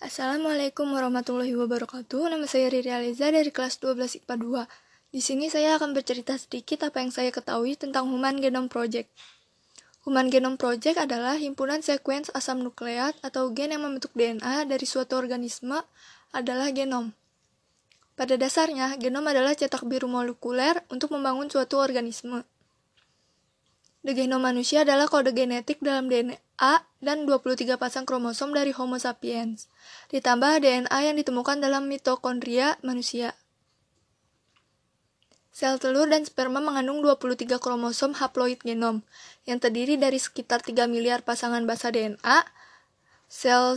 Assalamualaikum warahmatullahi wabarakatuh. Nama saya Riri Aliza dari kelas 12 IPA 2. Di sini saya akan bercerita sedikit apa yang saya ketahui tentang Human Genome Project. Human Genome Project adalah himpunan sekuens asam nukleat atau gen yang membentuk DNA dari suatu organisme adalah genom. Pada dasarnya, genom adalah cetak biru molekuler untuk membangun suatu organisme. The genom manusia adalah kode genetik dalam DNA dan 23 pasang kromosom dari Homo sapiens, ditambah DNA yang ditemukan dalam mitokondria manusia. Sel telur dan sperma mengandung 23 kromosom haploid genom, yang terdiri dari sekitar 3 miliar pasangan basa DNA. Sel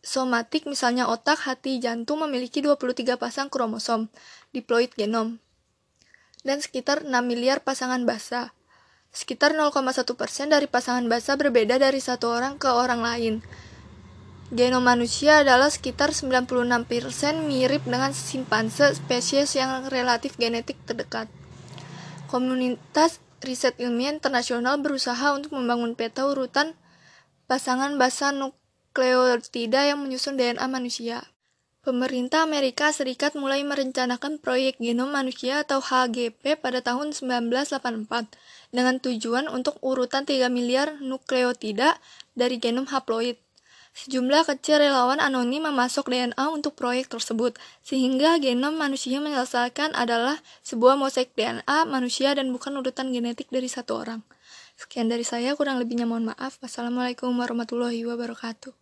somatik misalnya otak, hati, jantung memiliki 23 pasang kromosom, diploid genom, dan sekitar 6 miliar pasangan basa. Sekitar 0,1% dari pasangan basa berbeda dari satu orang ke orang lain. Genom manusia adalah sekitar 96% mirip dengan simpanse, spesies yang relatif genetik terdekat. Komunitas riset ilmiah internasional berusaha untuk membangun peta urutan pasangan basa nukleotida yang menyusun DNA manusia. Pemerintah Amerika Serikat mulai merencanakan proyek genom manusia atau HGP pada tahun 1984 dengan tujuan untuk urutan 3 miliar nukleotida dari genom haploid. Sejumlah kecil relawan anonim memasok DNA untuk proyek tersebut, sehingga genom manusia menyelesaikan adalah sebuah mosaik DNA manusia dan bukan urutan genetik dari satu orang. Sekian dari saya, kurang lebihnya mohon maaf. Wassalamualaikum warahmatullahi wabarakatuh.